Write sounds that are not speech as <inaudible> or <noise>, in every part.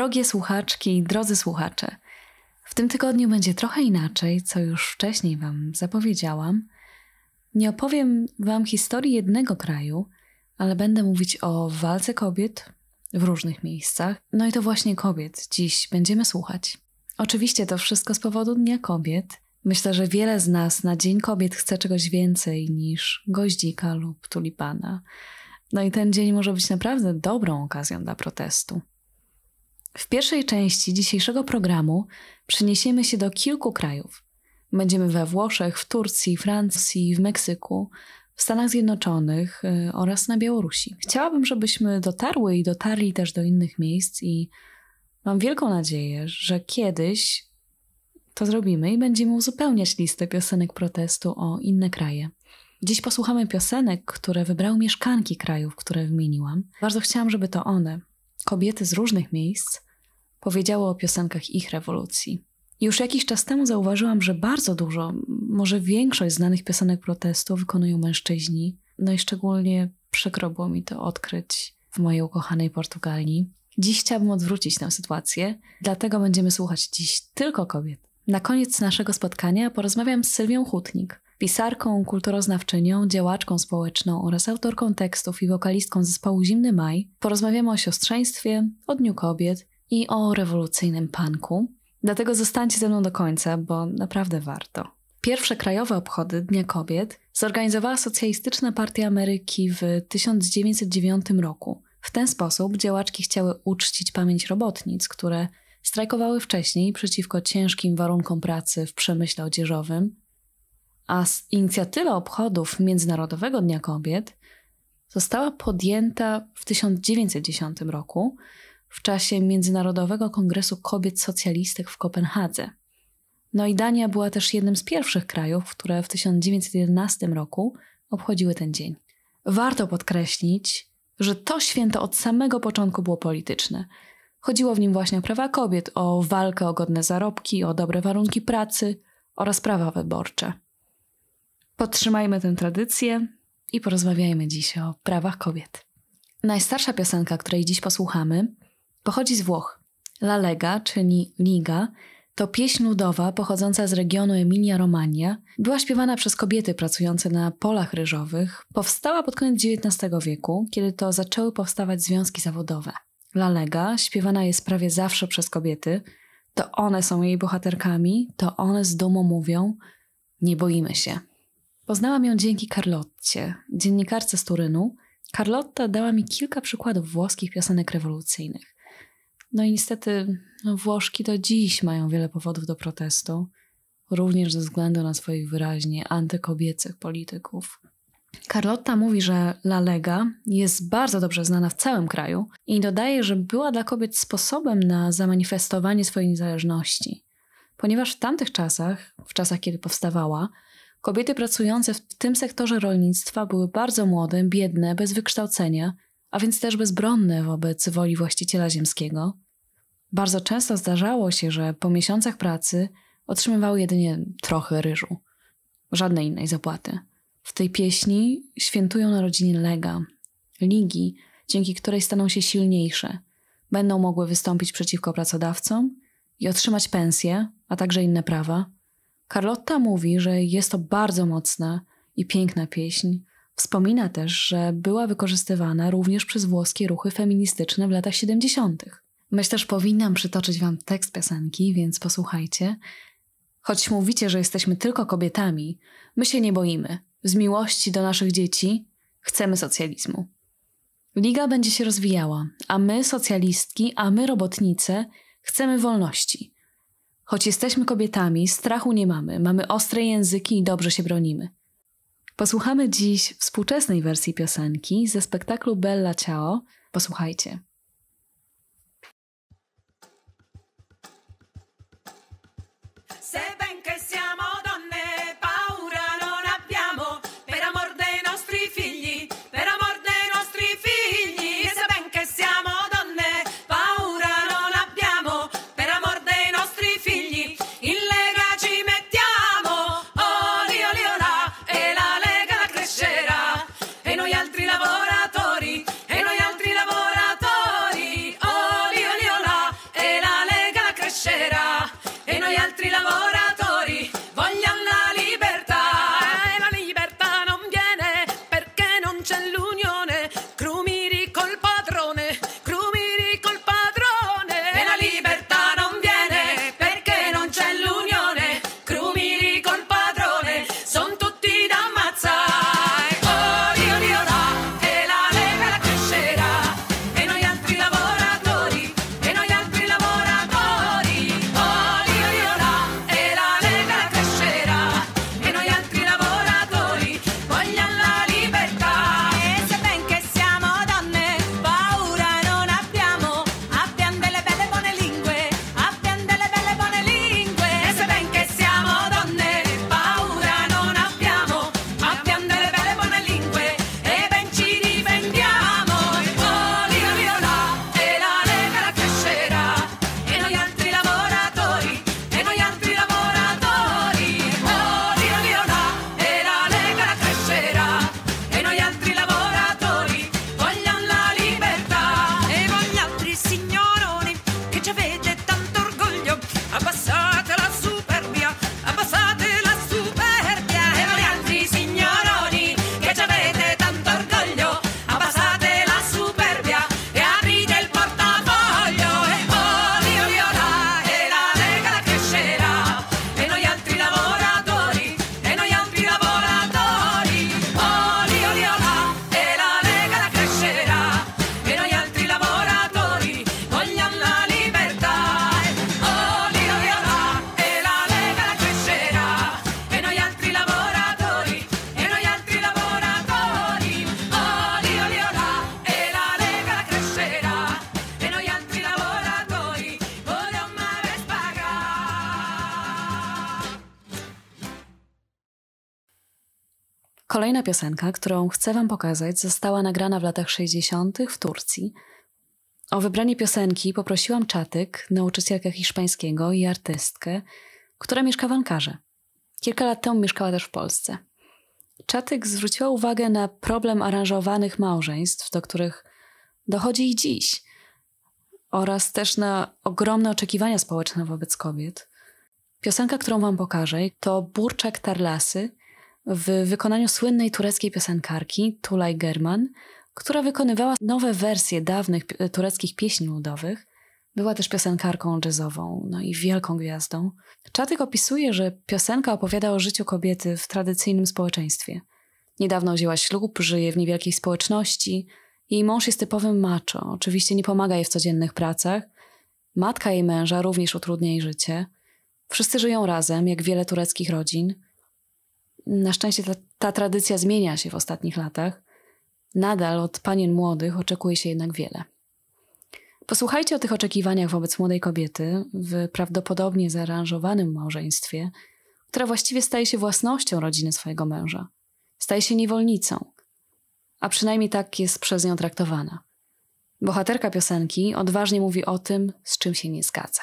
Drogie słuchaczki i drodzy słuchacze, w tym tygodniu będzie trochę inaczej, co już wcześniej Wam zapowiedziałam. Nie opowiem Wam historii jednego kraju, ale będę mówić o walce kobiet w różnych miejscach. No i to właśnie kobiet dziś będziemy słuchać. Oczywiście to wszystko z powodu Dnia Kobiet. Myślę, że wiele z nas na Dzień Kobiet chce czegoś więcej niż goździka lub tulipana. No i ten dzień może być naprawdę dobrą okazją dla protestu. W pierwszej części dzisiejszego programu przeniesiemy się do kilku krajów. Będziemy we Włoszech, w Turcji, Francji, w Meksyku, w Stanach Zjednoczonych y, oraz na Białorusi. Chciałabym, żebyśmy dotarły i dotarli też do innych miejsc i mam wielką nadzieję, że kiedyś to zrobimy i będziemy uzupełniać listę piosenek protestu o inne kraje. Dziś posłuchamy piosenek, które wybrały mieszkanki krajów, które wymieniłam. Bardzo chciałam, żeby to one, kobiety z różnych miejsc, powiedziały o piosenkach ich rewolucji. Już jakiś czas temu zauważyłam, że bardzo dużo, może większość znanych piosenek protestu wykonują mężczyźni. No i szczególnie przykro było mi to odkryć w mojej ukochanej Portugalii. Dziś chciałabym odwrócić tę sytuację, dlatego będziemy słuchać dziś tylko kobiet. Na koniec naszego spotkania porozmawiam z Sylwią Hutnik, pisarką, kulturoznawczynią, działaczką społeczną oraz autorką tekstów i wokalistką zespołu Zimny Maj. Porozmawiamy o siostrzeństwie, o Dniu Kobiet i o rewolucyjnym punku. Dlatego zostańcie ze mną do końca, bo naprawdę warto. Pierwsze krajowe obchody Dnia Kobiet zorganizowała Socjalistyczna Partia Ameryki w 1909 roku. W ten sposób działaczki chciały uczcić pamięć robotnic, które strajkowały wcześniej przeciwko ciężkim warunkom pracy w przemyśle odzieżowym, a inicjatywa obchodów Międzynarodowego Dnia Kobiet została podjęta w 1910 roku w czasie Międzynarodowego Kongresu Kobiet Socjalistek w Kopenhadze. No i Dania była też jednym z pierwszych krajów, które w 1911 roku obchodziły ten dzień. Warto podkreślić, że to święto od samego początku było polityczne. Chodziło w nim właśnie o prawa kobiet, o walkę o godne zarobki, o dobre warunki pracy oraz prawa wyborcze. Podtrzymajmy tę tradycję i porozmawiajmy dziś o prawach kobiet. Najstarsza piosenka, której dziś posłuchamy, Pochodzi z Włoch. La Lega, czyli Liga, to pieśń ludowa pochodząca z regionu Emilia-Romagna. Była śpiewana przez kobiety pracujące na polach ryżowych. Powstała pod koniec XIX wieku, kiedy to zaczęły powstawać związki zawodowe. La Lega śpiewana jest prawie zawsze przez kobiety. To one są jej bohaterkami, to one z dumą mówią: Nie boimy się. Poznałam ją dzięki Carlotcie, dziennikarce z Turynu. Carlotta dała mi kilka przykładów włoskich piosenek rewolucyjnych. No i niestety no, Włoszki do dziś mają wiele powodów do protestu, również ze względu na swoich wyraźnie antykobiecych polityków. Carlotta mówi, że La Lega jest bardzo dobrze znana w całym kraju i dodaje, że była dla kobiet sposobem na zamanifestowanie swojej niezależności. Ponieważ w tamtych czasach, w czasach kiedy powstawała, kobiety pracujące w tym sektorze rolnictwa były bardzo młode, biedne, bez wykształcenia a więc też bezbronne wobec woli właściciela ziemskiego. Bardzo często zdarzało się, że po miesiącach pracy otrzymywały jedynie trochę ryżu, żadnej innej zapłaty. W tej pieśni świętują narodziny Lega, ligi, dzięki której staną się silniejsze, będą mogły wystąpić przeciwko pracodawcom i otrzymać pensję, a także inne prawa. Carlotta mówi, że jest to bardzo mocna i piękna pieśń, Wspomina też, że była wykorzystywana również przez włoskie ruchy feministyczne w latach 70. Myślę, że powinnam przytoczyć wam tekst piosenki, więc posłuchajcie. Choć mówicie, że jesteśmy tylko kobietami, my się nie boimy. Z miłości do naszych dzieci chcemy socjalizmu. Liga będzie się rozwijała, a my, socjalistki, a my, robotnice, chcemy wolności. Choć jesteśmy kobietami, strachu nie mamy, mamy ostre języki i dobrze się bronimy. Posłuchamy dziś współczesnej wersji piosenki ze spektaklu Bella Ciao. Posłuchajcie. e mucha luz. Kolejna piosenka, którą chcę Wam pokazać, została nagrana w latach 60. w Turcji. O wybranie piosenki poprosiłam Czatyk, nauczycielkę hiszpańskiego i artystkę, która mieszka w Ankarze. Kilka lat temu mieszkała też w Polsce. Czatyk zwróciła uwagę na problem aranżowanych małżeństw, do których dochodzi i dziś, oraz też na ogromne oczekiwania społeczne wobec kobiet. Piosenka, którą Wam pokażę, to Burczak Tarlasy w wykonaniu słynnej tureckiej piosenkarki Tulay German, która wykonywała nowe wersje dawnych tureckich pieśni ludowych. Była też piosenkarką jazzową, no i wielką gwiazdą. Czatyk opisuje, że piosenka opowiada o życiu kobiety w tradycyjnym społeczeństwie. Niedawno wzięła ślub, żyje w niewielkiej społeczności. Jej mąż jest typowym macho, oczywiście nie pomaga jej w codziennych pracach. Matka jej męża również utrudnia jej życie. Wszyscy żyją razem, jak wiele tureckich rodzin. Na szczęście ta, ta tradycja zmienia się w ostatnich latach. Nadal od panien młodych oczekuje się jednak wiele. Posłuchajcie o tych oczekiwaniach wobec młodej kobiety w prawdopodobnie zaaranżowanym małżeństwie, która właściwie staje się własnością rodziny swojego męża. Staje się niewolnicą, a przynajmniej tak jest przez nią traktowana. Bohaterka piosenki odważnie mówi o tym, z czym się nie zgadza.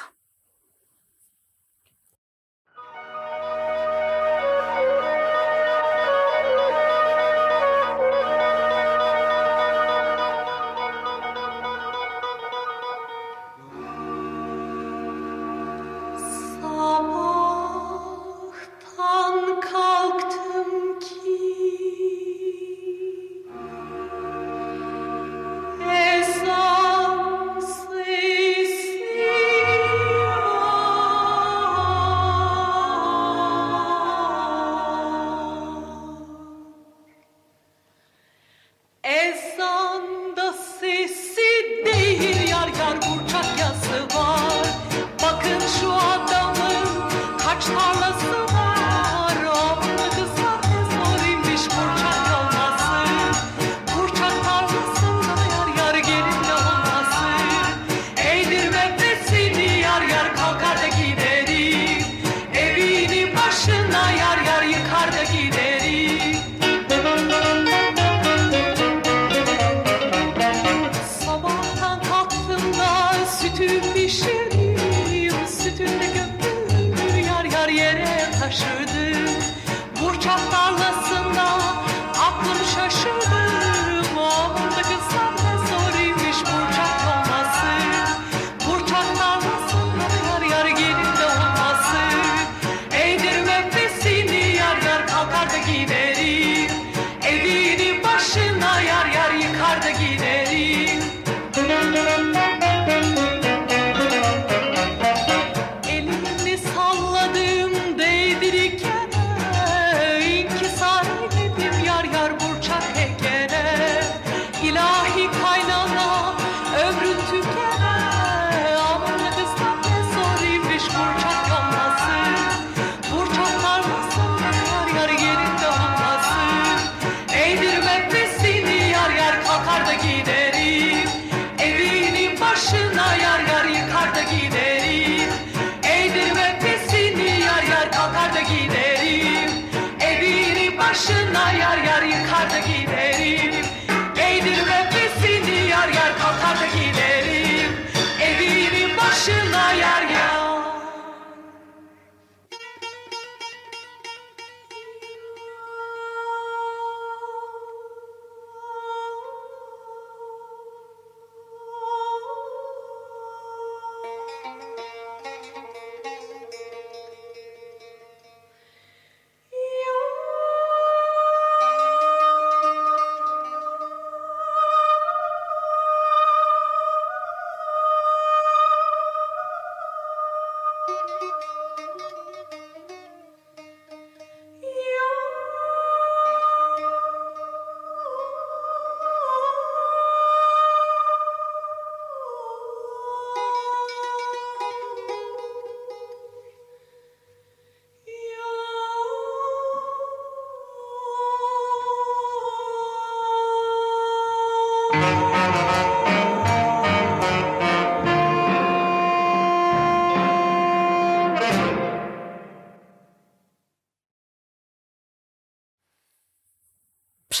seguiré.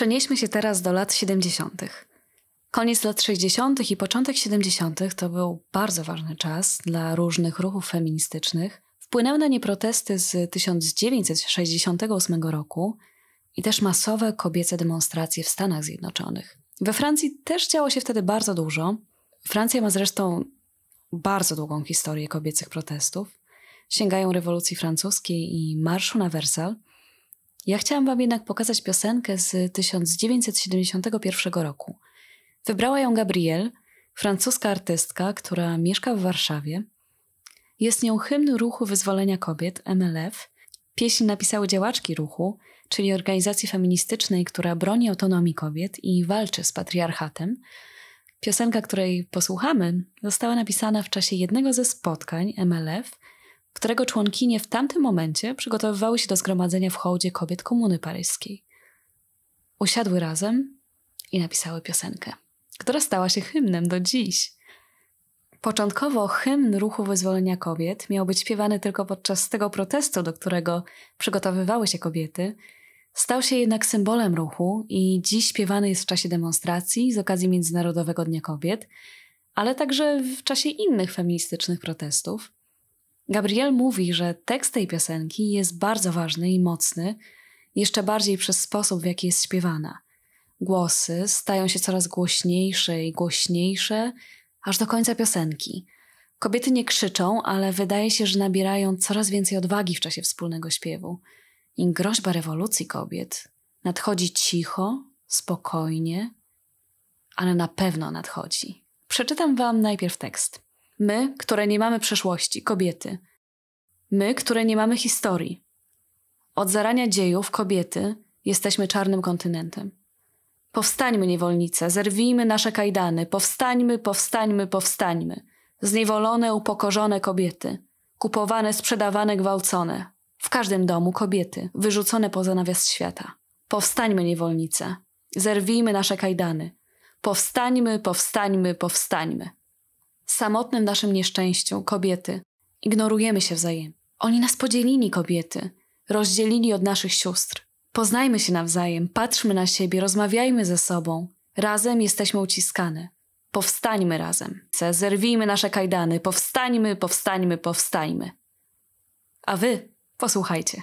Przenieśmy się teraz do lat 70. Koniec lat 60. i początek 70. to był bardzo ważny czas dla różnych ruchów feministycznych. Wpłynęły na nie protesty z 1968 roku i też masowe kobiece demonstracje w Stanach Zjednoczonych. We Francji też działo się wtedy bardzo dużo. Francja ma zresztą bardzo długą historię kobiecych protestów. Sięgają rewolucji francuskiej i marszu na Wersal. Ja chciałam Wam jednak pokazać piosenkę z 1971 roku. Wybrała ją Gabrielle, francuska artystka, która mieszka w Warszawie. Jest nią hymn ruchu wyzwolenia kobiet MLF. Pieśń napisały działaczki ruchu, czyli organizacji feministycznej, która broni autonomii kobiet i walczy z patriarchatem. Piosenka, której posłuchamy, została napisana w czasie jednego ze spotkań MLF, którego członkinie w tamtym momencie przygotowywały się do zgromadzenia w hołdzie kobiet Komuny Paryskiej. Usiadły razem i napisały piosenkę, która stała się hymnem do dziś. Początkowo hymn ruchu wyzwolenia kobiet miał być śpiewany tylko podczas tego protestu, do którego przygotowywały się kobiety. Stał się jednak symbolem ruchu i dziś śpiewany jest w czasie demonstracji z okazji Międzynarodowego Dnia Kobiet, ale także w czasie innych feministycznych protestów. Gabriel mówi, że tekst tej piosenki jest bardzo ważny i mocny, jeszcze bardziej przez sposób, w jaki jest śpiewana. Głosy stają się coraz głośniejsze i głośniejsze, aż do końca piosenki. Kobiety nie krzyczą, ale wydaje się, że nabierają coraz więcej odwagi w czasie wspólnego śpiewu. I groźba rewolucji kobiet nadchodzi cicho, spokojnie, ale na pewno nadchodzi. Przeczytam wam najpierw tekst. My, które nie mamy przeszłości, kobiety. My, które nie mamy historii. Od zarania dziejów, kobiety, jesteśmy czarnym kontynentem. Powstańmy, niewolnice, zerwijmy nasze kajdany, powstańmy, powstańmy, powstańmy. Zniewolone, upokorzone kobiety, kupowane, sprzedawane, gwałcone. W każdym domu kobiety, wyrzucone poza nawias świata. Powstańmy, niewolnice, zerwijmy nasze kajdany. Powstańmy, powstańmy, powstańmy. Samotnym naszym nieszczęściu, kobiety, ignorujemy się wzajemnie. Oni nas podzielili, kobiety, rozdzielili od naszych sióstr. Poznajmy się nawzajem, patrzmy na siebie, rozmawiajmy ze sobą. Razem jesteśmy uciskane. Powstańmy razem. Zerwijmy nasze kajdany. Powstańmy, powstańmy, powstańmy. A wy posłuchajcie.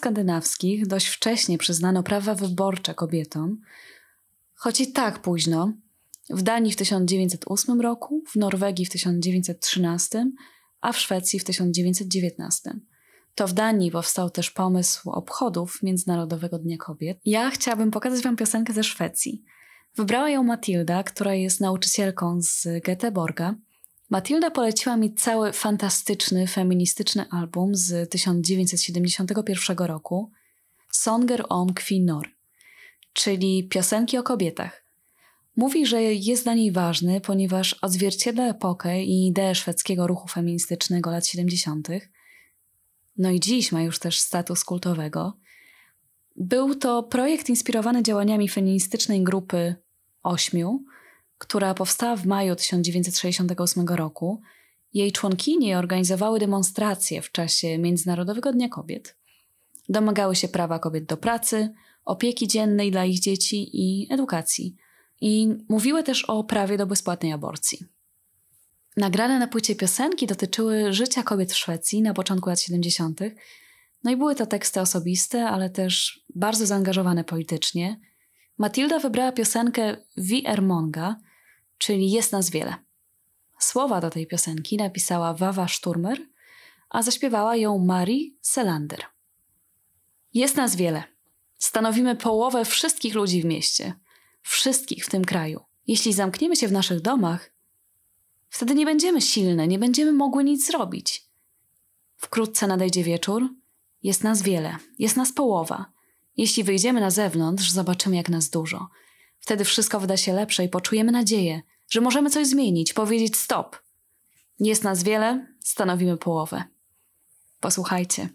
Skandynawskich dość wcześnie przyznano prawa wyborcze kobietom, choć i tak późno, w Danii w 1908 roku, w Norwegii w 1913, a w Szwecji w 1919. To w Danii powstał też pomysł obchodów Międzynarodowego Dnia Kobiet. Ja chciałabym pokazać Wam piosenkę ze Szwecji. Wybrała ją Matilda, która jest nauczycielką z Göteborga. Matilda poleciła mi cały fantastyczny, feministyczny album z 1971 roku Songer om Kvinnor, czyli piosenki o kobietach. Mówi, że jest dla niej ważny, ponieważ odzwierciedla epokę i ideę szwedzkiego ruchu feministycznego lat 70., no i dziś ma już też status kultowego. Był to projekt inspirowany działaniami feministycznej grupy Ośmiu, która powstała w maju 1968 roku. Jej członkinie organizowały demonstracje w czasie Międzynarodowego Dnia Kobiet. Domagały się prawa kobiet do pracy, opieki dziennej dla ich dzieci i edukacji. I mówiły też o prawie do bezpłatnej aborcji. Nagrane na płycie piosenki dotyczyły życia kobiet w Szwecji na początku lat 70. No i były to teksty osobiste, ale też bardzo zaangażowane politycznie. Matilda wybrała piosenkę Vi Ermonga, czyli Jest nas wiele. Słowa do tej piosenki napisała Wawa Sturmer, a zaśpiewała ją Marie Selander. Jest nas wiele. Stanowimy połowę wszystkich ludzi w mieście, wszystkich w tym kraju. Jeśli zamkniemy się w naszych domach, Wtedy nie będziemy silne, nie będziemy mogły nic zrobić. Wkrótce nadejdzie wieczór, jest nas wiele, jest nas połowa. Jeśli wyjdziemy na zewnątrz, zobaczymy, jak nas dużo. Wtedy wszystko wyda się lepsze i poczujemy nadzieję, że możemy coś zmienić, powiedzieć stop. Jest nas wiele, stanowimy połowę. Posłuchajcie.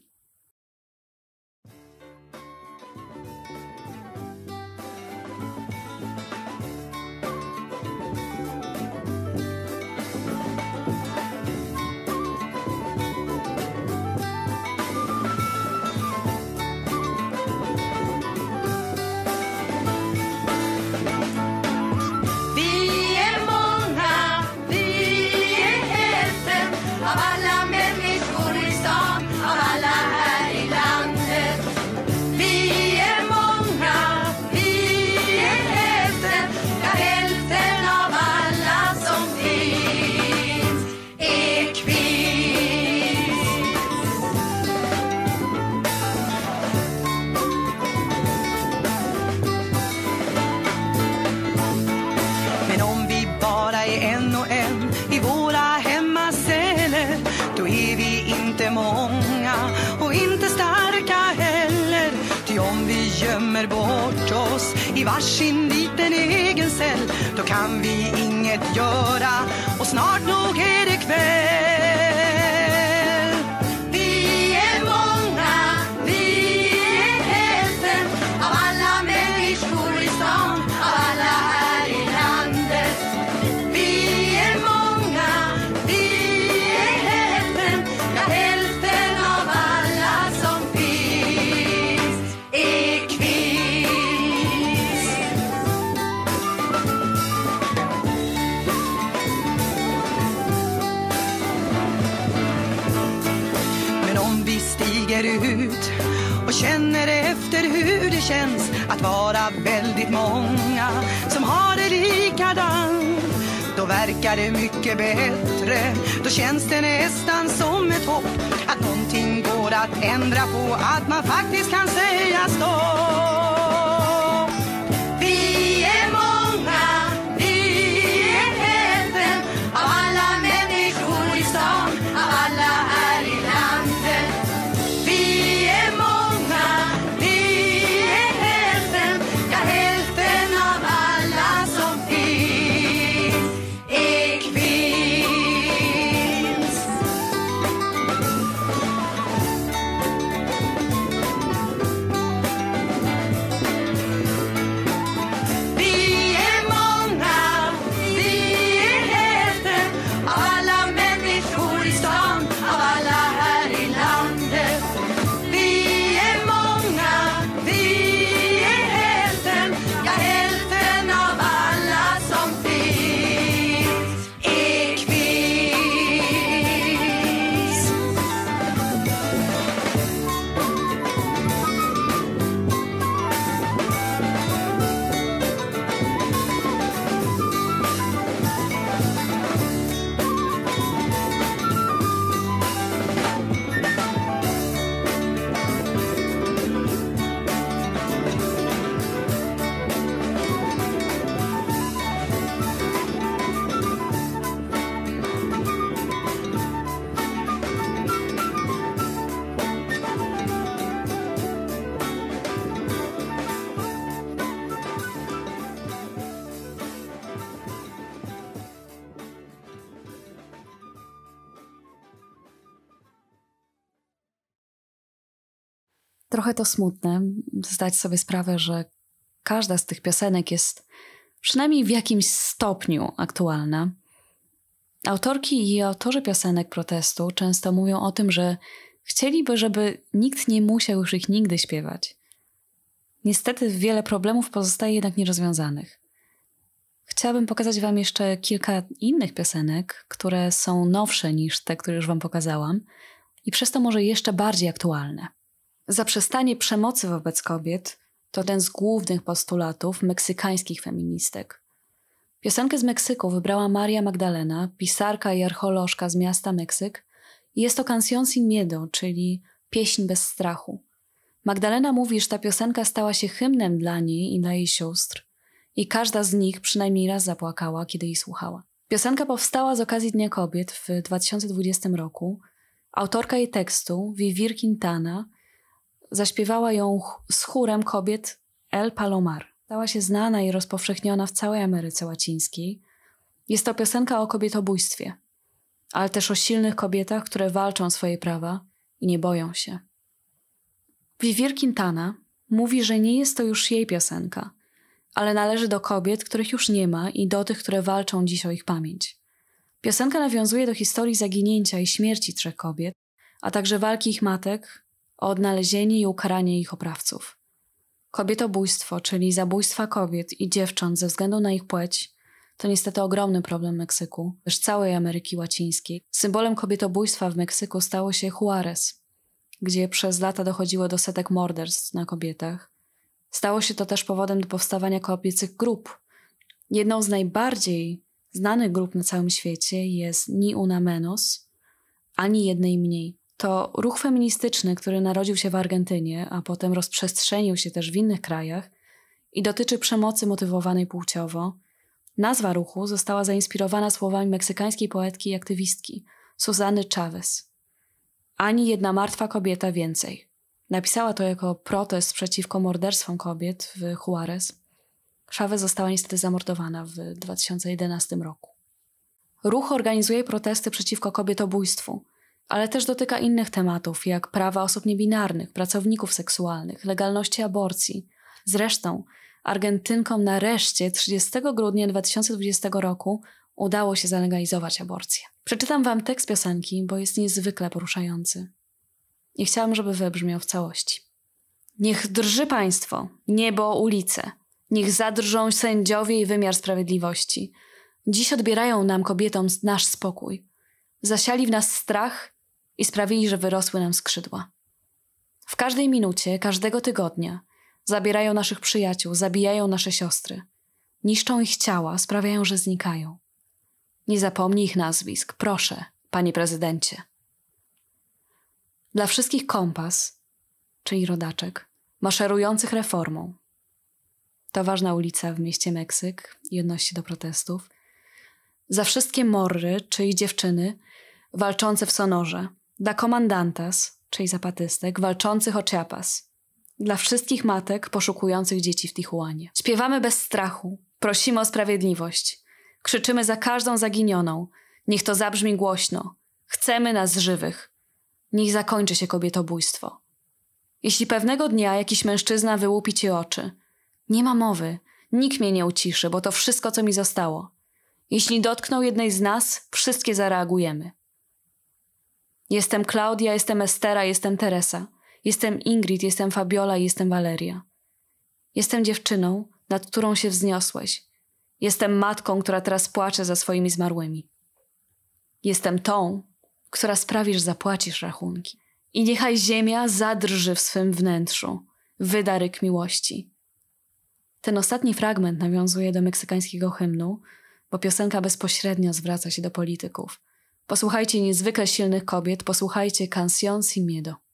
Många som har det likadant. Då verkar det mycket bättre, då känns det nästan som ett hopp att någonting går att ändra på, att man faktiskt kan säga stopp. Trochę to smutne zdać sobie sprawę, że każda z tych piosenek jest przynajmniej w jakimś stopniu aktualna. Autorki i autorzy piosenek protestu często mówią o tym, że chcieliby, żeby nikt nie musiał już ich nigdy śpiewać. Niestety wiele problemów pozostaje jednak nierozwiązanych. Chciałabym pokazać Wam jeszcze kilka innych piosenek, które są nowsze niż te, które już Wam pokazałam i przez to może jeszcze bardziej aktualne. Zaprzestanie przemocy wobec kobiet to jeden z głównych postulatów meksykańskich feministek. Piosenkę z Meksyku wybrała Maria Magdalena, pisarka i archeolożka z miasta Meksyk. I jest to Canción sin miedo, czyli pieśń bez strachu. Magdalena mówi, że ta piosenka stała się hymnem dla niej i dla jej sióstr. I każda z nich przynajmniej raz zapłakała, kiedy jej słuchała. Piosenka powstała z okazji Dnia Kobiet w 2020 roku. Autorka jej tekstu, Vivir Quintana, zaśpiewała ją z chórem kobiet El Palomar. Stała się znana i rozpowszechniona w całej Ameryce Łacińskiej. Jest to piosenka o kobietobójstwie, ale też o silnych kobietach, które walczą o swoje prawa i nie boją się. Vivir Quintana mówi, że nie jest to już jej piosenka, ale należy do kobiet, których już nie ma i do tych, które walczą dziś o ich pamięć. Piosenka nawiązuje do historii zaginięcia i śmierci trzech kobiet, a także walki ich matek o odnalezienie i ukaranie ich oprawców. Kobietobójstwo, czyli zabójstwa kobiet i dziewcząt ze względu na ich płeć, to niestety ogromny problem Meksyku, też całej Ameryki Łacińskiej. Symbolem kobietobójstwa w Meksyku stało się Juarez, gdzie przez lata dochodziło do setek morderstw na kobietach. Stało się to też powodem do powstawania kobiecych grup. Jedną z najbardziej znanych grup na całym świecie jest Ni Una Menos, ani jednej mniej. To ruch feministyczny, który narodził się w Argentynie, a potem rozprzestrzenił się też w innych krajach i dotyczy przemocy motywowanej płciowo. Nazwa ruchu została zainspirowana słowami meksykańskiej poetki i aktywistki Susany Chavez. Ani jedna martwa kobieta więcej. Napisała to jako protest przeciwko morderstwom kobiet w Juarez. Chavez została niestety zamordowana w 2011 roku. Ruch organizuje protesty przeciwko kobietobójstwu – ale też dotyka innych tematów, jak prawa osób niebinarnych, pracowników seksualnych, legalności aborcji. Zresztą Argentynkom nareszcie 30 grudnia 2020 roku udało się zalegalizować aborcję. Przeczytam wam tekst piosenki, bo jest niezwykle poruszający. I chciałam, żeby wybrzmiał w całości. Niech drży państwo, niebo, ulice. Niech zadrżą sędziowie i wymiar sprawiedliwości. Dziś odbierają nam kobietom nasz spokój. Zasiali w nas strach i sprawili, że wyrosły nam skrzydła. W każdej minucie, każdego tygodnia zabierają naszych przyjaciół, zabijają nasze siostry, niszczą ich ciała, sprawiają, że znikają. Nie zapomnij ich nazwisk, proszę, panie prezydencie. Dla wszystkich kompas, czyli rodaczek, maszerujących reformą. To ważna ulica w mieście Meksyk i odnosi się do protestów. Za wszystkie morry, czyli dziewczyny, walczące w sonorze, dla komandantas, czyli zapatystek, walczących o Chiapas. Dla wszystkich matek poszukujących dzieci w Tijuanie. Śpiewamy bez strachu, prosimy o sprawiedliwość. Krzyczymy za każdą zaginioną. Niech to zabrzmi głośno. Chcemy nas żywych. Niech zakończy się kobietobójstwo. Jeśli pewnego dnia jakiś mężczyzna wyłupi ci oczy, nie ma mowy, nikt mnie nie uciszy, bo to wszystko, co mi zostało. Jeśli dotknął jednej z nas, wszystkie zareagujemy. Jestem Klaudia, jestem Estera, jestem Teresa. Jestem Ingrid, jestem Fabiola jestem Valeria. Jestem dziewczyną, nad którą się wzniosłeś. Jestem matką, która teraz płacze za swoimi zmarłymi. Jestem tą, która sprawi, że zapłacisz rachunki. I niechaj ziemia zadrży w swym wnętrzu, wyda ryk miłości. Ten ostatni fragment nawiązuje do meksykańskiego hymnu, bo piosenka bezpośrednio zwraca się do polityków – Posłuchajcie niezwykle silnych kobiet, posłuchajcie Canción sin miedo.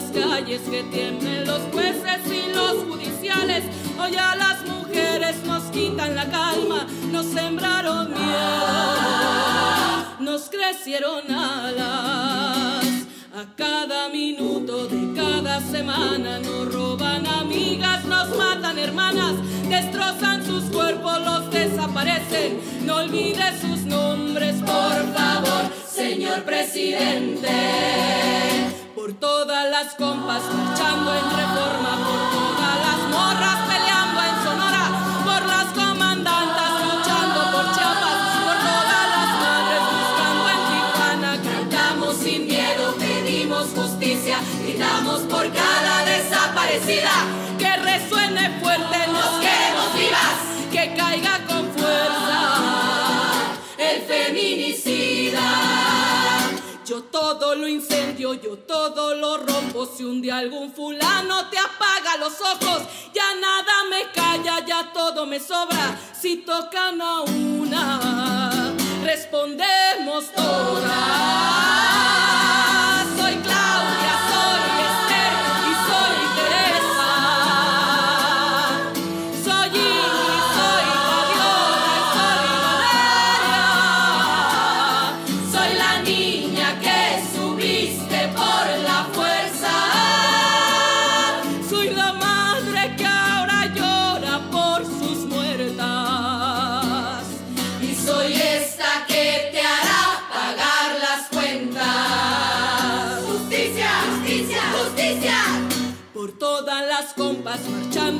Las calles, que tiemblen los jueces y los judiciales. Hoy a las mujeres nos quitan la calma, nos sembraron miedo, nos crecieron alas. A cada minuto de cada semana nos roban amigas, nos matan hermanas, destrozan sus cuerpos, los desaparecen. No olvide sus nombres, por favor señor presidente. Por todas las compas marchando en reforma, por todas todo lo incendio, yo todo lo rompo. Si un día algún fulano te apaga los ojos, ya nada me calla, ya todo me sobra. Si tocan a una, respondemos todas.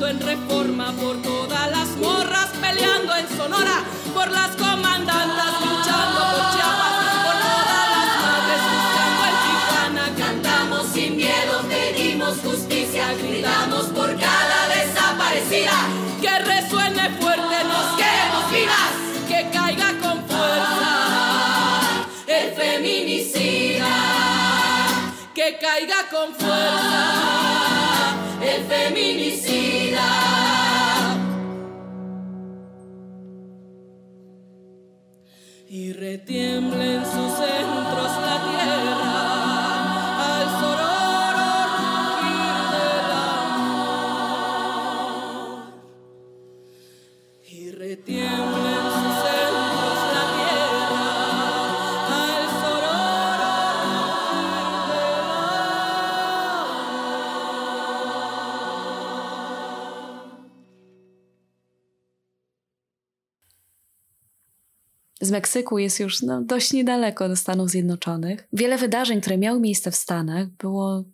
En reforma, por todas las morras peleando en Sonora, por las comandantas luchando por Chiapas, por todas las madres en. Cantamos sin miedo, pedimos justicia, gritamos por cada desaparecida. Que resuene fuerte, nos queremos vivas, que caiga con fuerza el feminicida, que caiga con fuerza el feminicida. Y retiembla en sus centros la tierra z Meksyku jest już no, dość niedaleko do Stanów Zjednoczonych. Wiele wydarzeń, które miały miejsce w Stanach, było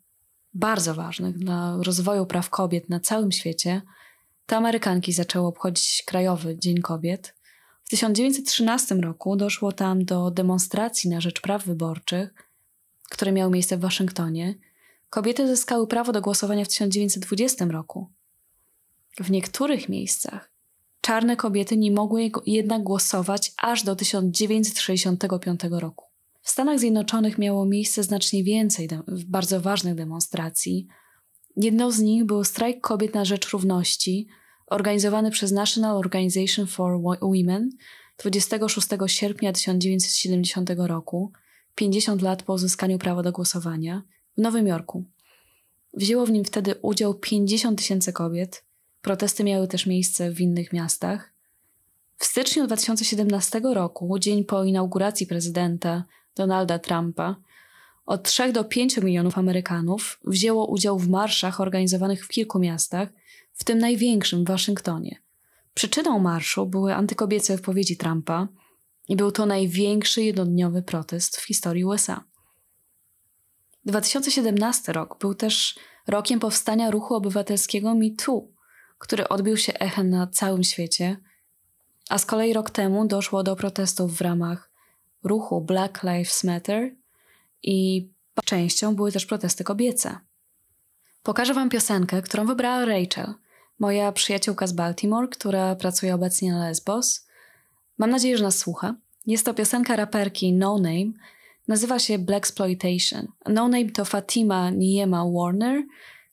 bardzo ważnych dla rozwoju praw kobiet na całym świecie. Te Amerykanki zaczęły obchodzić Krajowy Dzień Kobiet. W 1913 roku doszło tam do demonstracji na rzecz praw wyborczych, które miały miejsce w Waszyngtonie. Kobiety zyskały prawo do głosowania w 1920 roku. W niektórych miejscach czarne kobiety nie mogły jednak głosować aż do 1965 roku. W Stanach Zjednoczonych miało miejsce znacznie więcej bardzo ważnych demonstracji. Jedną z nich był strajk kobiet na rzecz równości, organizowany przez National Organization for Women 26 sierpnia 1970 roku, 50 lat po uzyskaniu prawa do głosowania, w Nowym Jorku. Wzięło w nim wtedy udział 50 tysięcy kobiet, Protesty miały też miejsce w innych miastach. W styczniu 2017 roku, dzień po inauguracji prezydenta Donalda Trumpa, od 3 do 5 milionów Amerykanów wzięło udział w marszach organizowanych w kilku miastach, w tym największym w Waszyngtonie. Przyczyną marszu były antykobiece wypowiedzi Trumpa i był to największy jednodniowy protest w historii USA. 2017 rok był też rokiem powstania ruchu obywatelskiego MeToo, który odbił się echem na całym świecie, a z kolei rok temu doszło do protestów w ramach ruchu Black Lives Matter i częścią były też protesty kobiece. Pokażę Wam piosenkę, którą wybrała Rachel, moja przyjaciółka z Baltimore, która pracuje obecnie na Lesbos. Mam nadzieję, że nas słucha. Jest to piosenka raperki No Name. Nazywa się Black Exploitation. No Name to Fatima Niema Warner,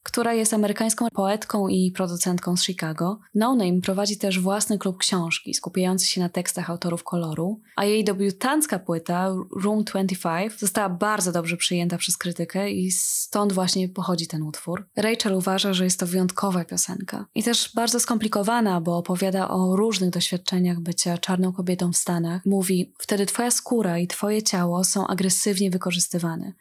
która jest amerykańską poetką i producentką z Chicago. No Name prowadzi też własny klub książki skupiający się na tekstach autorów koloru, a jej debiutancka płyta Room 25 została bardzo dobrze przyjęta przez krytykę i stąd właśnie pochodzi ten utwór. Rachel uważa, że jest to wyjątkowa piosenka i też bardzo skomplikowana, bo opowiada o różnych doświadczeniach bycia czarną kobietą w Stanach. Mówi, wtedy twoja skóra i twoje ciało są agresywnie wykorzystywane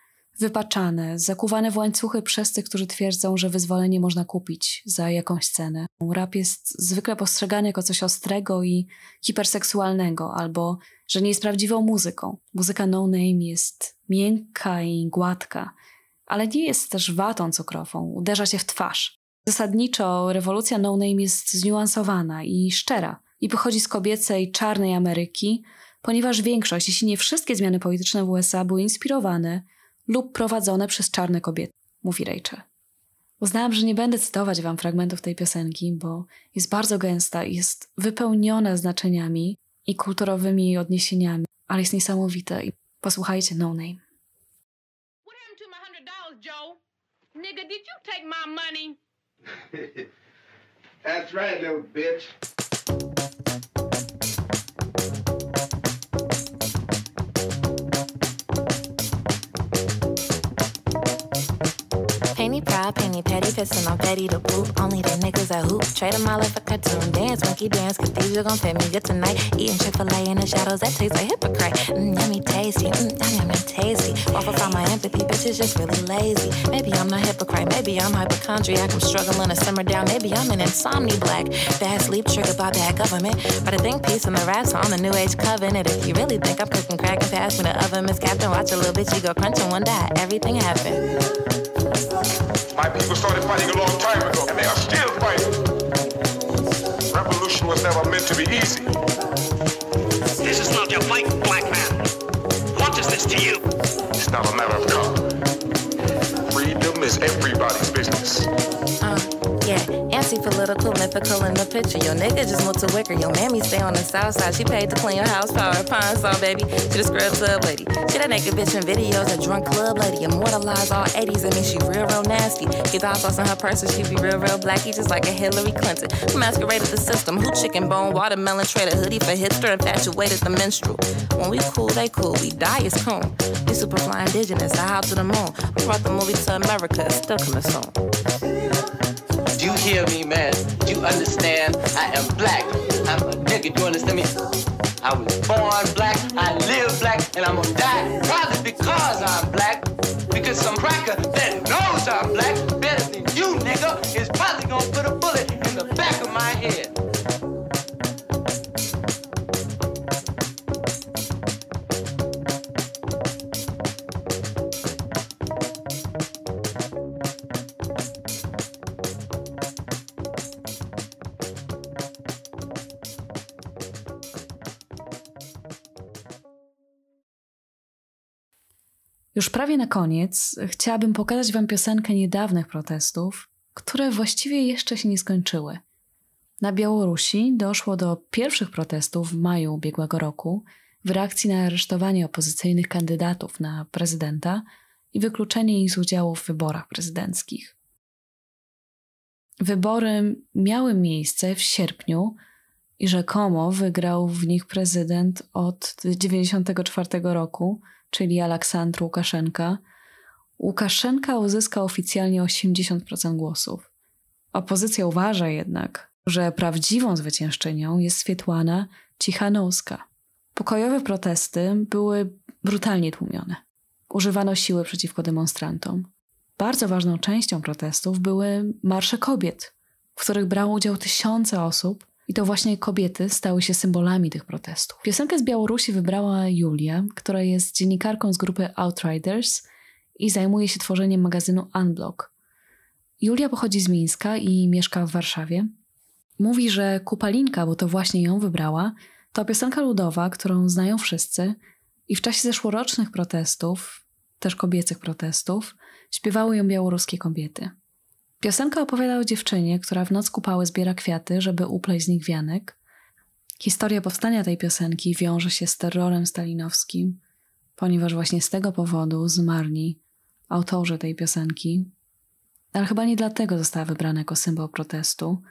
wypaczane, zakuwane w łańcuchy przez tych, którzy twierdzą, że wyzwolenie można kupić za jakąś cenę. Rap jest zwykle postrzegany jako coś ostrego i hiperseksualnego, albo że nie jest prawdziwą muzyką. Muzyka No Name jest miękka i gładka, ale nie jest też watą cukrową, uderza się w twarz. Zasadniczo rewolucja No Name jest zniuansowana i szczera i pochodzi z kobiecej czarnej Ameryki, ponieważ większość, jeśli nie wszystkie zmiany polityczne w USA były inspirowane lub prowadzone przez czarne kobiety, mówi Rachel. Uznałam, że nie będę cytować wam fragmentów tej piosenki, bo jest bardzo gęsta i jest wypełniona znaczeniami i kulturowymi odniesieniami, ale jest niesamowite i posłuchajcie No Name. What happened to my $100, Joe? Nigga, did you take my money? <laughs> That's right, little bitch. Proud, penny petty, pissing on petty to poop. Only the niggas that hoop. Trade all like a cartoon. Dance, monkey dance, cause these you gon' pay me good tonight. Eating Chick fil A in the shadows, that tastes like hypocrite. Mmm, yummy tasty, mmm, yummy tasty. Waffle from my empathy, bitch is just really lazy. Maybe I'm not hypocrite, maybe I'm hypochondriac. I'm struggling to simmer down, maybe I'm an insomni black. Bad sleep triggered by bad government. But I think peace and the raps on the new age covenant. If you really think I'm cooking crack and pass me the oven, Miss Captain, watch a little bitch, you go crunching one day. Everything happened. My people started fighting a long time ago, and they are still fighting. Revolution was never meant to be easy. This is not your fight, black man. What is this to you? It's not a matter of color. Freedom is everybody's business. Uh. Yeah, anti political, mythical in the picture. Your nigga just moved to Wicker. Your mammy stay on the south side. She paid to clean your house, power, pine saw, baby. She the scrub club lady. She that naked bitch in videos, a drunk club lady. Immortalized all 80s, I mean, she real, real nasty. Keep the sauce in her purse, she be real, real blacky, just like a Hillary Clinton. Masqueraded the system, who chicken bone, watermelon, traded hoodie for hipster, infatuated the minstrel. When we cool, they cool. We die is cool. We super fly indigenous, I how to the moon. We brought the movie to America, still coming soon. Do you hear me, man? Do you understand? I am black. I'm a nigga. Do you understand me? I was born black, I live black, and I'm gonna die probably because I'm black. Because some cracker that knows I'm black better than you, nigga, is probably gonna put a bullet in the back of my head. Prawie na koniec chciałabym pokazać Wam piosenkę niedawnych protestów, które właściwie jeszcze się nie skończyły. Na Białorusi doszło do pierwszych protestów w maju ubiegłego roku w reakcji na aresztowanie opozycyjnych kandydatów na prezydenta i wykluczenie ich z udziału w wyborach prezydenckich. Wybory miały miejsce w sierpniu i rzekomo wygrał w nich prezydent od 1994 roku, czyli Aleksandr Łukaszenka, Łukaszenka uzyskał oficjalnie 80% głosów. Opozycja uważa jednak, że prawdziwą zwyciężczynią jest Swietłana Cichanowska. Pokojowe protesty były brutalnie tłumione. Używano siły przeciwko demonstrantom. Bardzo ważną częścią protestów były marsze kobiet, w których brało udział tysiące osób, i to właśnie kobiety stały się symbolami tych protestów. Piosenkę z Białorusi wybrała Julia, która jest dziennikarką z grupy Outriders i zajmuje się tworzeniem magazynu Unblock. Julia pochodzi z Mińska i mieszka w Warszawie. Mówi, że Kupalinka, bo to właśnie ją wybrała, to piosenka ludowa, którą znają wszyscy i w czasie zeszłorocznych protestów, też kobiecych protestów, śpiewały ją białoruskie kobiety. Piosenka opowiada o dziewczynie, która w noc kupały zbiera kwiaty, żeby upleść z nich wianek. Historia powstania tej piosenki wiąże się z terrorem stalinowskim, ponieważ właśnie z tego powodu zmarli autorzy tej piosenki. ale chyba nie dlatego została wybrana jako symbol protestu.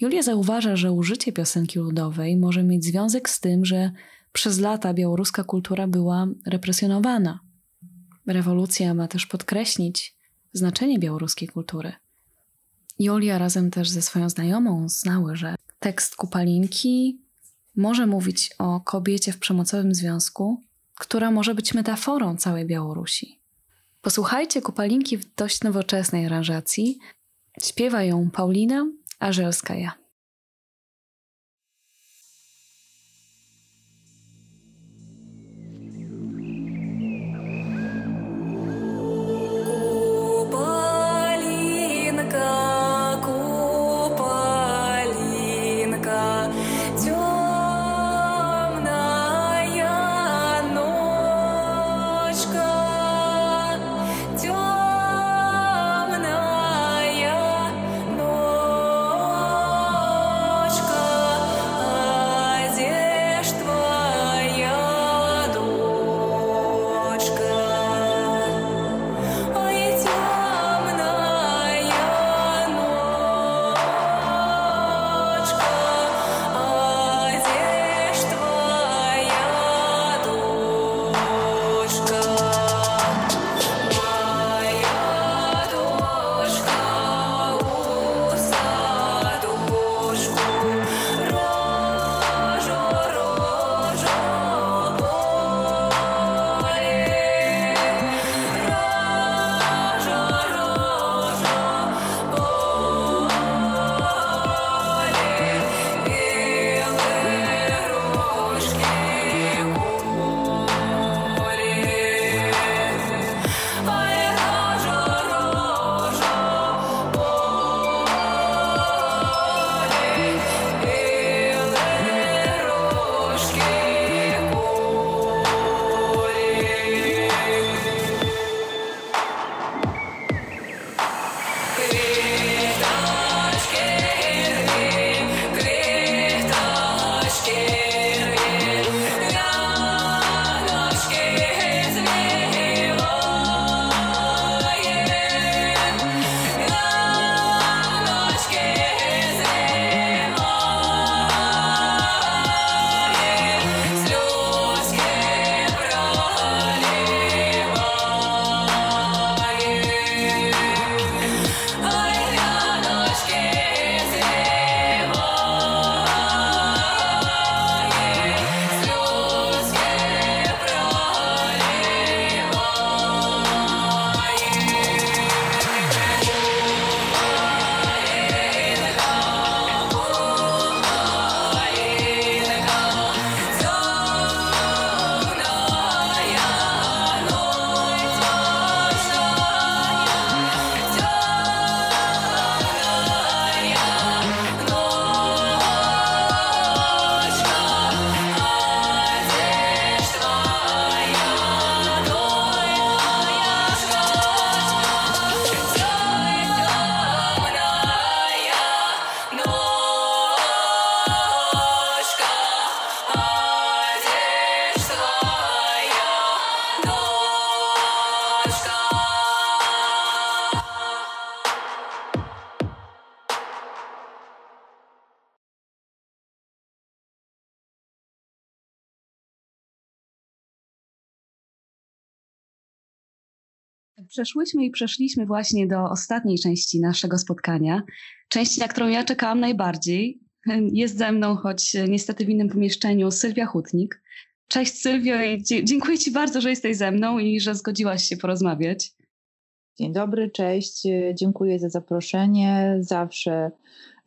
Julia zauważa, że użycie piosenki ludowej może mieć związek z tym, że przez lata białoruska kultura była represjonowana. Rewolucja ma też podkreślić znaczenie białoruskiej kultury. Julia razem też ze swoją znajomą znały, że tekst Kupalinki może mówić o kobiecie w przemocowym związku, która może być metaforą całej Białorusi. Posłuchajcie Kupalinki w dość nowoczesnej aranżacji. Śpiewa ją Paulina Ażelskaja. Przeszłyśmy i przeszliśmy właśnie do ostatniej części naszego spotkania. Części, na którą ja czekałam najbardziej. <laughs> Jest ze mną, choć niestety w innym pomieszczeniu, Sylwia Hutnik. Cześć Sylwio i dziękuję Ci bardzo, że jesteś ze mną i że zgodziłaś się porozmawiać. Dzień dobry, cześć. Dziękuję za zaproszenie. Zawsze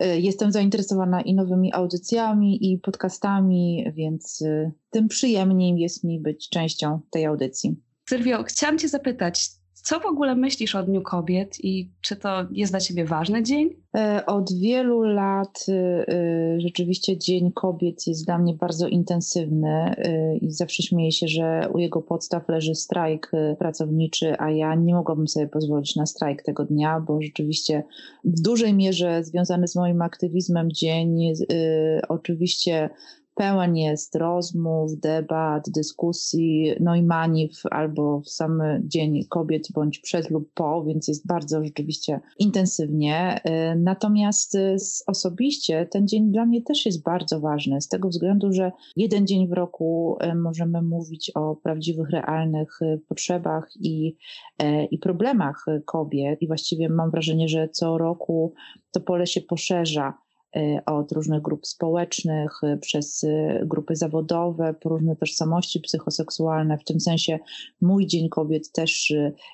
y, jestem zainteresowana i nowymi audycjami, i podcastami, więc y, tym przyjemniej jest mi być częścią tej audycji. Sylwio, chciałam Cię zapytać, co w ogóle myślisz o Dniu Kobiet i czy to jest dla Ciebie ważny dzień? E, od wielu lat y, y, rzeczywiście Dzień Kobiet jest dla mnie bardzo intensywny y, i zawsze śmieję się, że u jego podstaw leży strajk pracowniczy, a ja nie mogłabym sobie pozwolić na strajk tego dnia, bo rzeczywiście w dużej mierze związany z moim aktywizmem dzień oczywiście pełen jest rozmów, debat, dyskusji, no i maniw albo w sam Dzień Kobiet bądź przed lub po, więc jest bardzo rzeczywiście intensywnie. E, natomiast osobiście ten dzień dla mnie też jest bardzo ważny z tego względu, że jeden dzień w roku możemy mówić o prawdziwych, realnych potrzebach i, i problemach kobiet i właściwie mam wrażenie, że co roku to pole się poszerza od różnych grup społecznych, e, przez e, grupy zawodowe, po różne tożsamości psychoseksualne. W tym sensie mój Dzień Kobiet też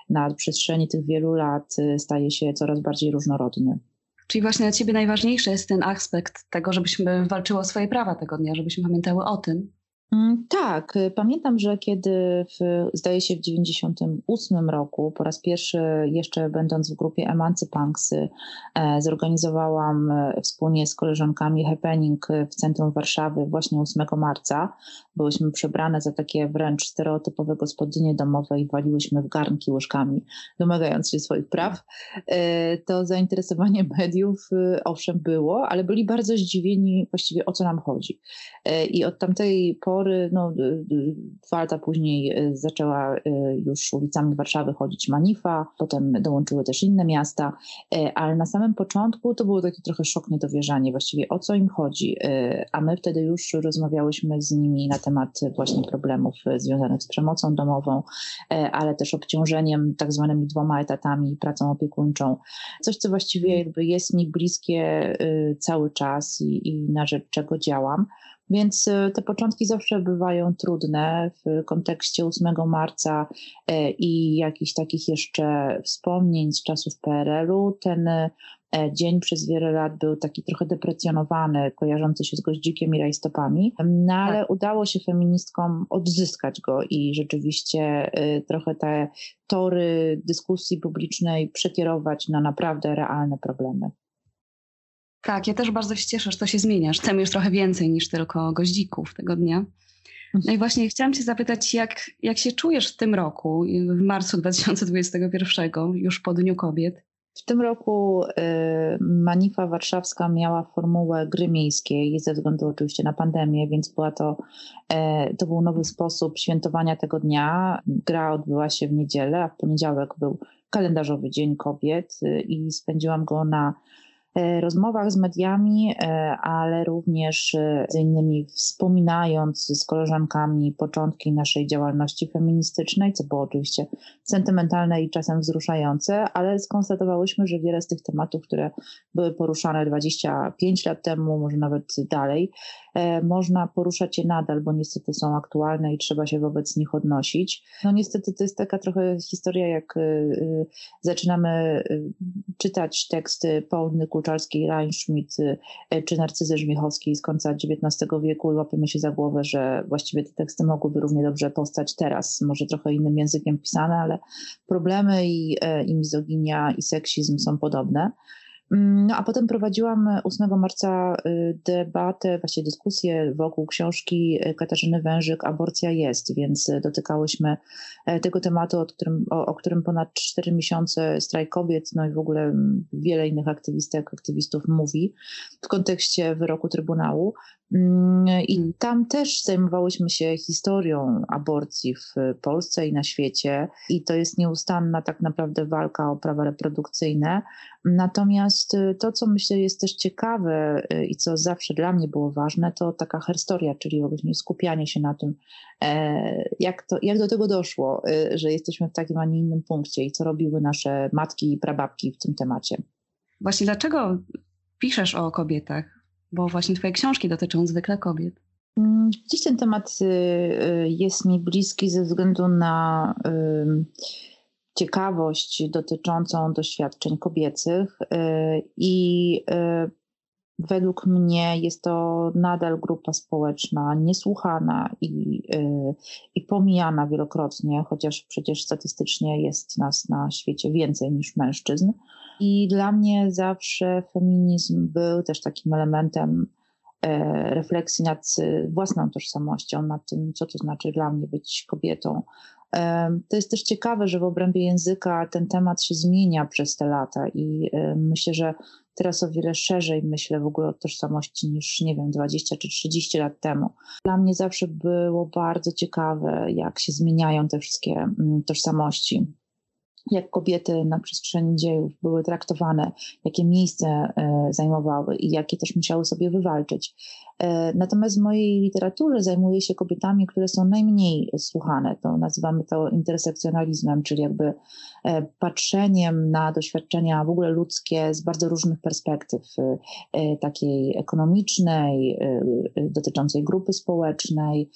na przestrzeni tych wielu lat staje się coraz bardziej różnorodny. Czyli właśnie dla Ciebie najważniejszy jest ten aspekt tego, żebyśmy walczyły o swoje prawa tego dnia, żebyśmy pamiętały o tym. Mm, tak, y, pamiętam, że kiedy w, zdaje się w 98 roku, po raz pierwszy jeszcze będąc w grupie Emancypunksy, e, zorganizowałam e, wspólnie z koleżankami happening w centrum Warszawy właśnie 8 marca. Byłyśmy przebrane za takie wręcz stereotypowe gospodynie domowe i waliłyśmy w garnki łyżkami, domagając się swoich praw. E, to zainteresowanie <laughs> mediów owszem było, ale byli bardzo zdziwieni właściwie o co nam chodzi. I od tamtej pory no, dwa lata później e, zaczęła e, już ulicami Warszawy chodzić Manifa, potem dołączyły też inne miasta, e, ale na samym początku to było takie trochę szok, niedowierzanie właściwie o co im chodzi, a my wtedy już rozmawiałyśmy z nimi na temat właśnie problemów związanych z przemocą domową, ale też obciążeniem tak zwanymi dwoma etatami, pracą opiekuńczą. Coś, co właściwie jakby jest mi bliskie cały czas i, i na rzecz czego działam. Więc e, te początki zawsze bywają trudne w kontekście 8 marca e, i jakichś takich jeszcze wspomnień z czasów PRL-u. Ten e, dzień przez wiele lat był taki trochę deprecjonowany, kojarzący się z goździkiem i rajstopami, no ale tak. udało się feministkom odzyskać go i rzeczywiście trochę te tory dyskusji publicznej przekierować na naprawdę realne problemy. Tak, ja też bardzo się cieszę, że to się zmienia. Chcemy już trochę więcej niż tylko goździków tego dnia. No i właśnie chciałam Cię zapytać, jak, jak się czujesz w tym roku, w marcu 2021, już po Dniu Kobiet? W tym roku y, Manifa Warszawska miała formułę gry miejskiej ze względu oczywiście na pandemię, więc była to, y, to był nowy sposób świętowania tego dnia. Gra odbyła się w niedzielę, a w poniedziałek był kalendarzowy Dzień Kobiet y, i spędziłam go na E, rozmowach z mediami, e, ale również e, z innymi wspominając z koleżankami początki naszej działalności feministycznej, co było oczywiście sentymentalne i czasem wzruszające, ale skonstatowałyśmy, że wiele z tych tematów, które były poruszane 25 lat temu, może nawet dalej, można poruszać je nadal, bo niestety są aktualne i trzeba się wobec nich odnosić. No niestety to jest taka trochę historia, jak zaczynamy czytać teksty Pauliny Kulczalskiej, Reinschmidt e, czy Narcyzy Żmichowskiej z końca XIX wieku łapiemy się za głowę, że właściwie te teksty mogłyby równie dobrze powstać teraz, może trochę innym językiem pisane, ale problemy i, e, i mizoginia i seksizm są podobne. Mm, no a potem prowadziłam 8 marca y, debatę, właściwie dyskusję wokół książki Katarzyny Wężyk Aborcja jest, więc dotykałyśmy e, tego tematu, o którym, o, o którym ponad 4 miesiące strajk kobiet, no i w ogóle mm, wiele innych aktywistek, aktywistów mówi w kontekście wyroku Trybunału. Mm, I mm. tam też zajmowałyśmy się historią aborcji w Polsce i na świecie, i to jest nieustanna tak naprawdę walka o prawa reprodukcyjne. Natomiast y, to, co myślę jest też ciekawe y, i co zawsze dla mnie było ważne, to taka herstoria, czyli właśnie skupianie się na tym, e, jak, to, jak do tego doszło, y, że jesteśmy w takim, a nie innym punkcie i co robiły nasze matki i prababki w tym temacie. Właśnie dlaczego piszesz o kobietach? Bo właśnie Twoje książki dotyczą zwykle kobiet. Mm, dziś ten temat y, y, jest mi bliski ze względu na ciekawość dotyczącą doświadczeń kobiecych y, i według mnie jest to nadal grupa społeczna niesłuchana i, i pomijana wielokrotnie, chociaż przecież statystycznie jest nas na świecie więcej niż mężczyzn. I dla mnie zawsze feminizm był też takim elementem e, refleksji nad własną tożsamością, nad tym, co to znaczy dla mnie być kobietą. E, to jest też ciekawe, że w obrębie języka ten temat się zmienia przez te lata i e, myślę, że teraz o wiele szerzej myślę w ogóle o tożsamości niż, nie wiem, 20 czy 30 lat temu. Dla mnie zawsze było bardzo ciekawe, jak się zmieniają te wszystkie mm, tożsamości jak kobiety na przestrzeni dziejów były traktowane, jakie miejsce e, zajmowały i jakie też musiały sobie wywalczyć. E, natomiast w mojej literaturze zajmuję się kobietami, które są najmniej słuchane. To nazywamy to intersekcjonalizmem, czyli jakby e, patrzeniem na doświadczenia w ogóle ludzkie z bardzo różnych perspektyw, takiej ekonomicznej, dotyczącej grupy społecznej,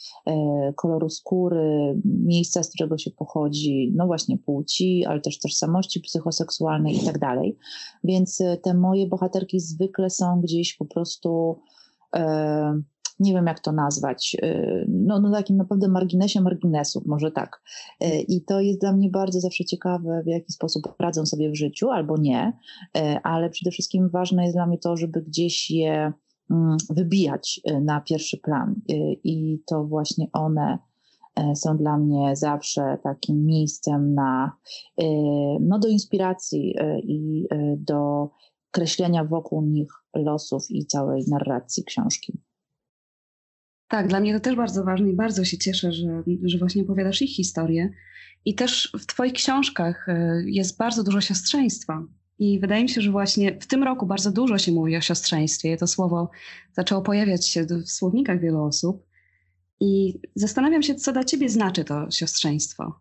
koloru skóry, miejsca, z którego się pochodzi, no właśnie płci, ale też tożsamości psychoseksualnej i tak dalej. Więc te moje bohaterki zwykle są gdzieś po prostu E, nie wiem jak to nazwać, e, no, no takim naprawdę marginesie marginesów, może tak. E, I to jest dla mnie bardzo zawsze ciekawe, w jaki sposób radzą sobie w życiu albo nie, ale przede wszystkim ważne jest dla mnie to, żeby gdzieś je mm, wybijać na pierwszy plan. I to właśnie one są dla mnie zawsze takim miejscem na, no, do inspiracji i do kreślenia wokół nich losów i całej narracji książki. Tak, dla mnie to też bardzo ważne i bardzo się cieszę, że, że właśnie opowiadasz ich historię. I też w Twoich książkach e, jest bardzo dużo siostrzeństwa. I wydaje mi się, że właśnie w tym roku bardzo dużo się mówi o siostrzeństwie. To słowo zaczęło pojawiać się w słownikach wielu osób. I zastanawiam się, co dla Ciebie znaczy to siostrzeństwo.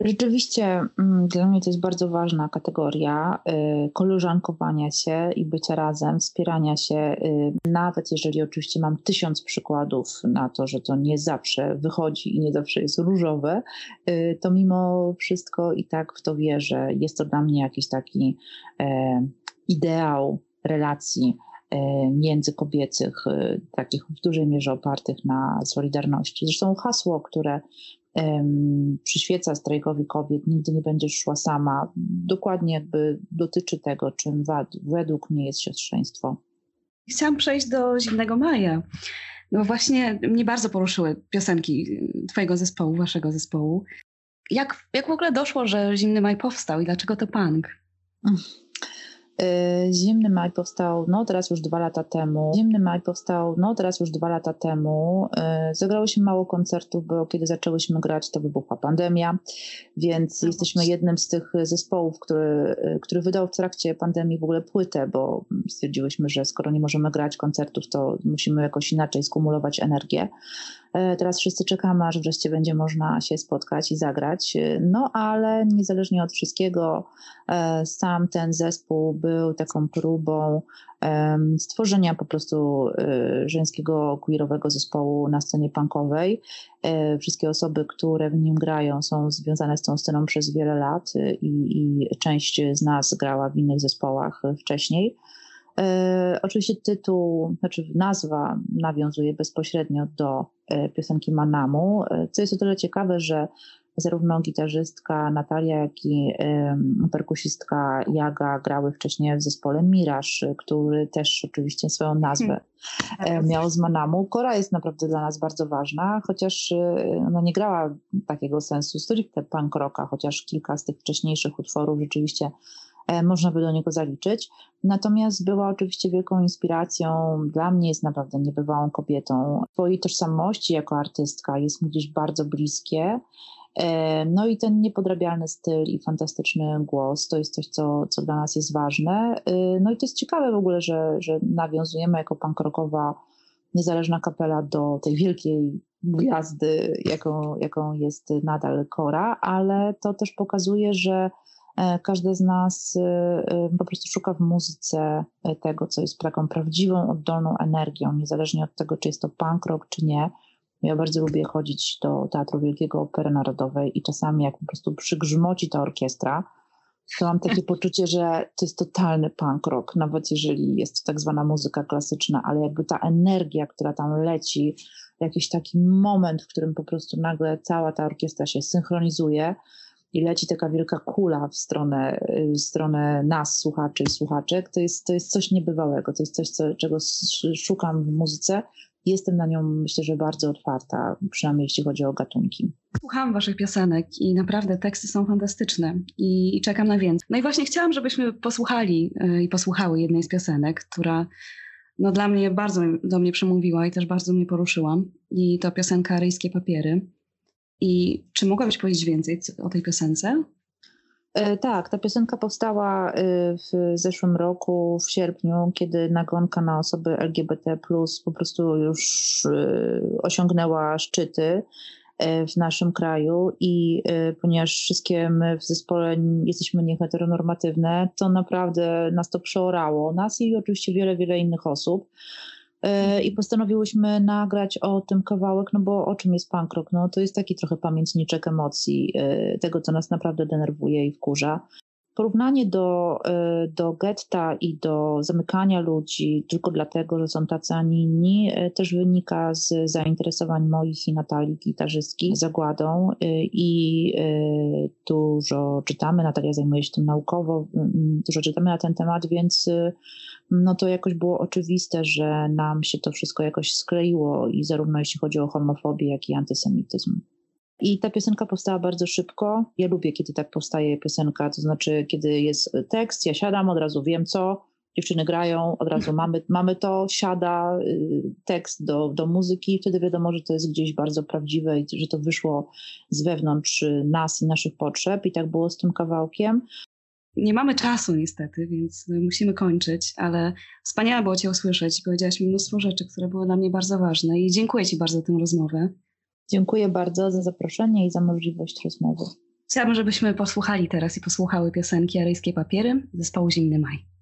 Rzeczywiście mm, dla mnie to jest bardzo ważna kategoria y, koleżankowania się i bycia razem, wspierania się, y, nawet jeżeli oczywiście mam tysiąc przykładów na to, że to nie zawsze wychodzi i nie zawsze jest różowe, y, to mimo wszystko i tak w to wierzę. Jest to dla mnie jakiś taki e, ideał relacji międzykobiecych, takich w dużej mierze opartych na solidarności. Zresztą hasło, które przyświeca strajkowi kobiet, nigdy nie będziesz szła sama, dokładnie jakby dotyczy tego, czym według mnie jest siostrzeństwo. Chciałam przejść do Zimnego Maja. No właśnie mnie bardzo poruszyły piosenki twojego zespołu, waszego zespołu. Jak, jak w ogóle doszło, że Zimny Maj powstał i dlaczego to punk? Y, Zimny Maj powstał, no teraz już dwa lata temu. Zimny Maj powstał, no teraz już dwa lata temu. Y, zagrało się mało koncertów, bo kiedy zaczęłyśmy grać, to wybuchła pandemia, więc no jesteśmy jednym z tych zespołów, który, y, który wydał w trakcie pandemii w ogóle płytę, bo stwierdziłyśmy, że skoro nie możemy grać koncertów, to musimy jakoś inaczej skumulować energię. E, teraz wszyscy czekamy, aż wreszcie będzie można się spotkać i zagrać. E, no ale niezależnie od wszystkiego, e, sam ten zespół był taką próbą stworzenia po prostu żeńskiego queerowego zespołu na scenie punkowej. Wszystkie osoby, które w nim grają, są związane z tą sceną przez wiele lat i, i część z nas grała w innych zespołach wcześniej. E, oczywiście tytuł, znaczy nazwa nawiązuje bezpośrednio do e, piosenki Manamu, e, co jest o tyle ciekawe, że zarówno gitarzystka Natalia, jak i perkusistka Jaga grały wcześniej w zespole Miraż, który też oczywiście swoją nazwę hmm. miał z Manamu. Kora jest naprawdę dla nas bardzo ważna, chociaż ona nie grała takiego sensu stricte punk rocka, chociaż kilka z tych wcześniejszych utworów rzeczywiście można by do niego zaliczyć. Natomiast była oczywiście wielką inspiracją, dla mnie jest naprawdę niebywałą kobietą. Twojej tożsamości jako artystka jest mi gdzieś bardzo bliskie. E, no i ten niepodrabialny styl i fantastyczny głos to jest coś, co, co dla nas jest ważne. E, no i to jest ciekawe w ogóle, że, że nawiązujemy jako pankrokowa niezależna kapela do tej wielkiej gwiazdy, jaką, jaką jest nadal Kora, ale to też pokazuje, że E, każdy z nas e, e, po prostu szuka w muzyce tego, co jest taką prawdziwą, oddolną energią, niezależnie od tego, czy jest to punk rock, czy nie. Ja bardzo lubię chodzić do Teatru Wielkiego Opery Narodowej i czasami jak po prostu przygrzmoci ta orkiestra, to mam takie <laughs> poczucie, że to jest totalny punk rock, nawet jeżeli jest to tak zwana muzyka klasyczna, ale jakby ta energia, która tam leci, jakiś taki moment, w którym po prostu nagle cała ta orkiestra się synchronizuje, i leci taka wielka kula w stronę, w stronę nas, słuchaczy słuchaczek, to jest, to jest coś niebywałego. To jest coś, co, czego szukam w muzyce jestem na nią myślę, że bardzo otwarta, przynajmniej jeśli chodzi o gatunki. Słuchałam waszych piosenek i naprawdę teksty są fantastyczne i, i czekam na więcej. No i właśnie chciałam, żebyśmy posłuchali yy, i posłuchały jednej z piosenek, która no dla mnie bardzo do mnie przemówiła i też bardzo mnie poruszyła. I to piosenka Ryjskie Papiery. I czy mogłabyś powiedzieć więcej o tej piosence? E, tak, ta piosenka powstała e, w zeszłym roku, w sierpniu, kiedy nagonka na osoby LGBT po prostu już e, osiągnęła szczyty w naszym kraju i ponieważ wszystkie my w zespole jesteśmy nieheteronormatywne, to naprawdę nas to przeorało, nas i oczywiście wiele, wiele innych osób. E, i postanowiłyśmy nagrać o tym kawałek, no bo o czym jest punk rock? No to jest taki trochę pamiętniczek emocji, e, tego co nas naprawdę denerwuje i wkurza. Porównanie do, e, do getta i do zamykania ludzi tylko dlatego, że są tacy, a nie inni, też wynika z zainteresowań moich i Natalii, gitarzystki, zagładą i dużo czytamy. Natalia zajmuje się tym naukowo, dużo czytamy na ten temat, więc no to jakoś było oczywiste, że nam się to wszystko jakoś skleiło i zarówno jeśli chodzi o homofobię, jak i antysemityzm. I ta piosenka powstała bardzo szybko. Ja lubię, kiedy tak powstaje piosenka, to znaczy, kiedy jest tekst, ja siadam, od razu wiem co, dziewczyny grają, od razu <laughs> mamy, mamy to, siada y, tekst do, do muzyki, wtedy wiadomo, że to jest gdzieś bardzo prawdziwe i że to wyszło z wewnątrz nas i naszych potrzeb. I tak było z tym kawałkiem. Nie mamy czasu niestety, więc musimy kończyć, ale wspaniale było Cię usłyszeć. Powiedziałaś mi mnóstwo rzeczy, które były dla mnie bardzo ważne i dziękuję Ci bardzo za tę rozmowę. Dziękuję bardzo za zaproszenie i za możliwość rozmowy. Chciałabym, żebyśmy posłuchali teraz i posłuchały piosenki Aryjskie Papiery zespołu Zimny Maj.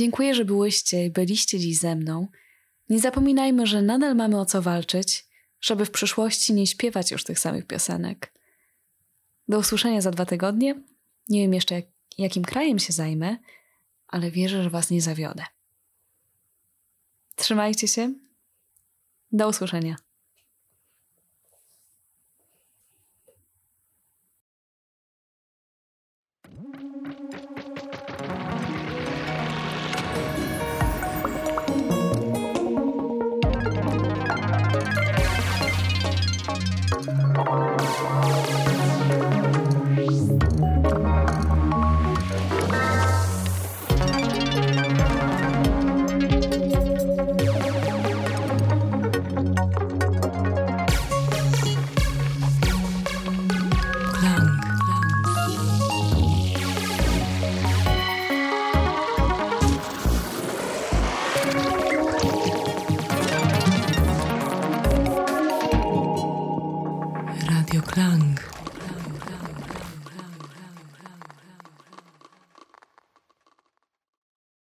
Dziękuję, że byłyście i byliście dziś ze mną. Nie zapominajmy, że nadal mamy o co walczyć, żeby w przyszłości nie śpiewać już tych samych piosenek. Do usłyszenia za dwa tygodnie. Nie wiem jeszcze, jak, jakim krajem się zajmę, ale wierzę, że Was nie zawiodę. Trzymajcie się. Do usłyszenia.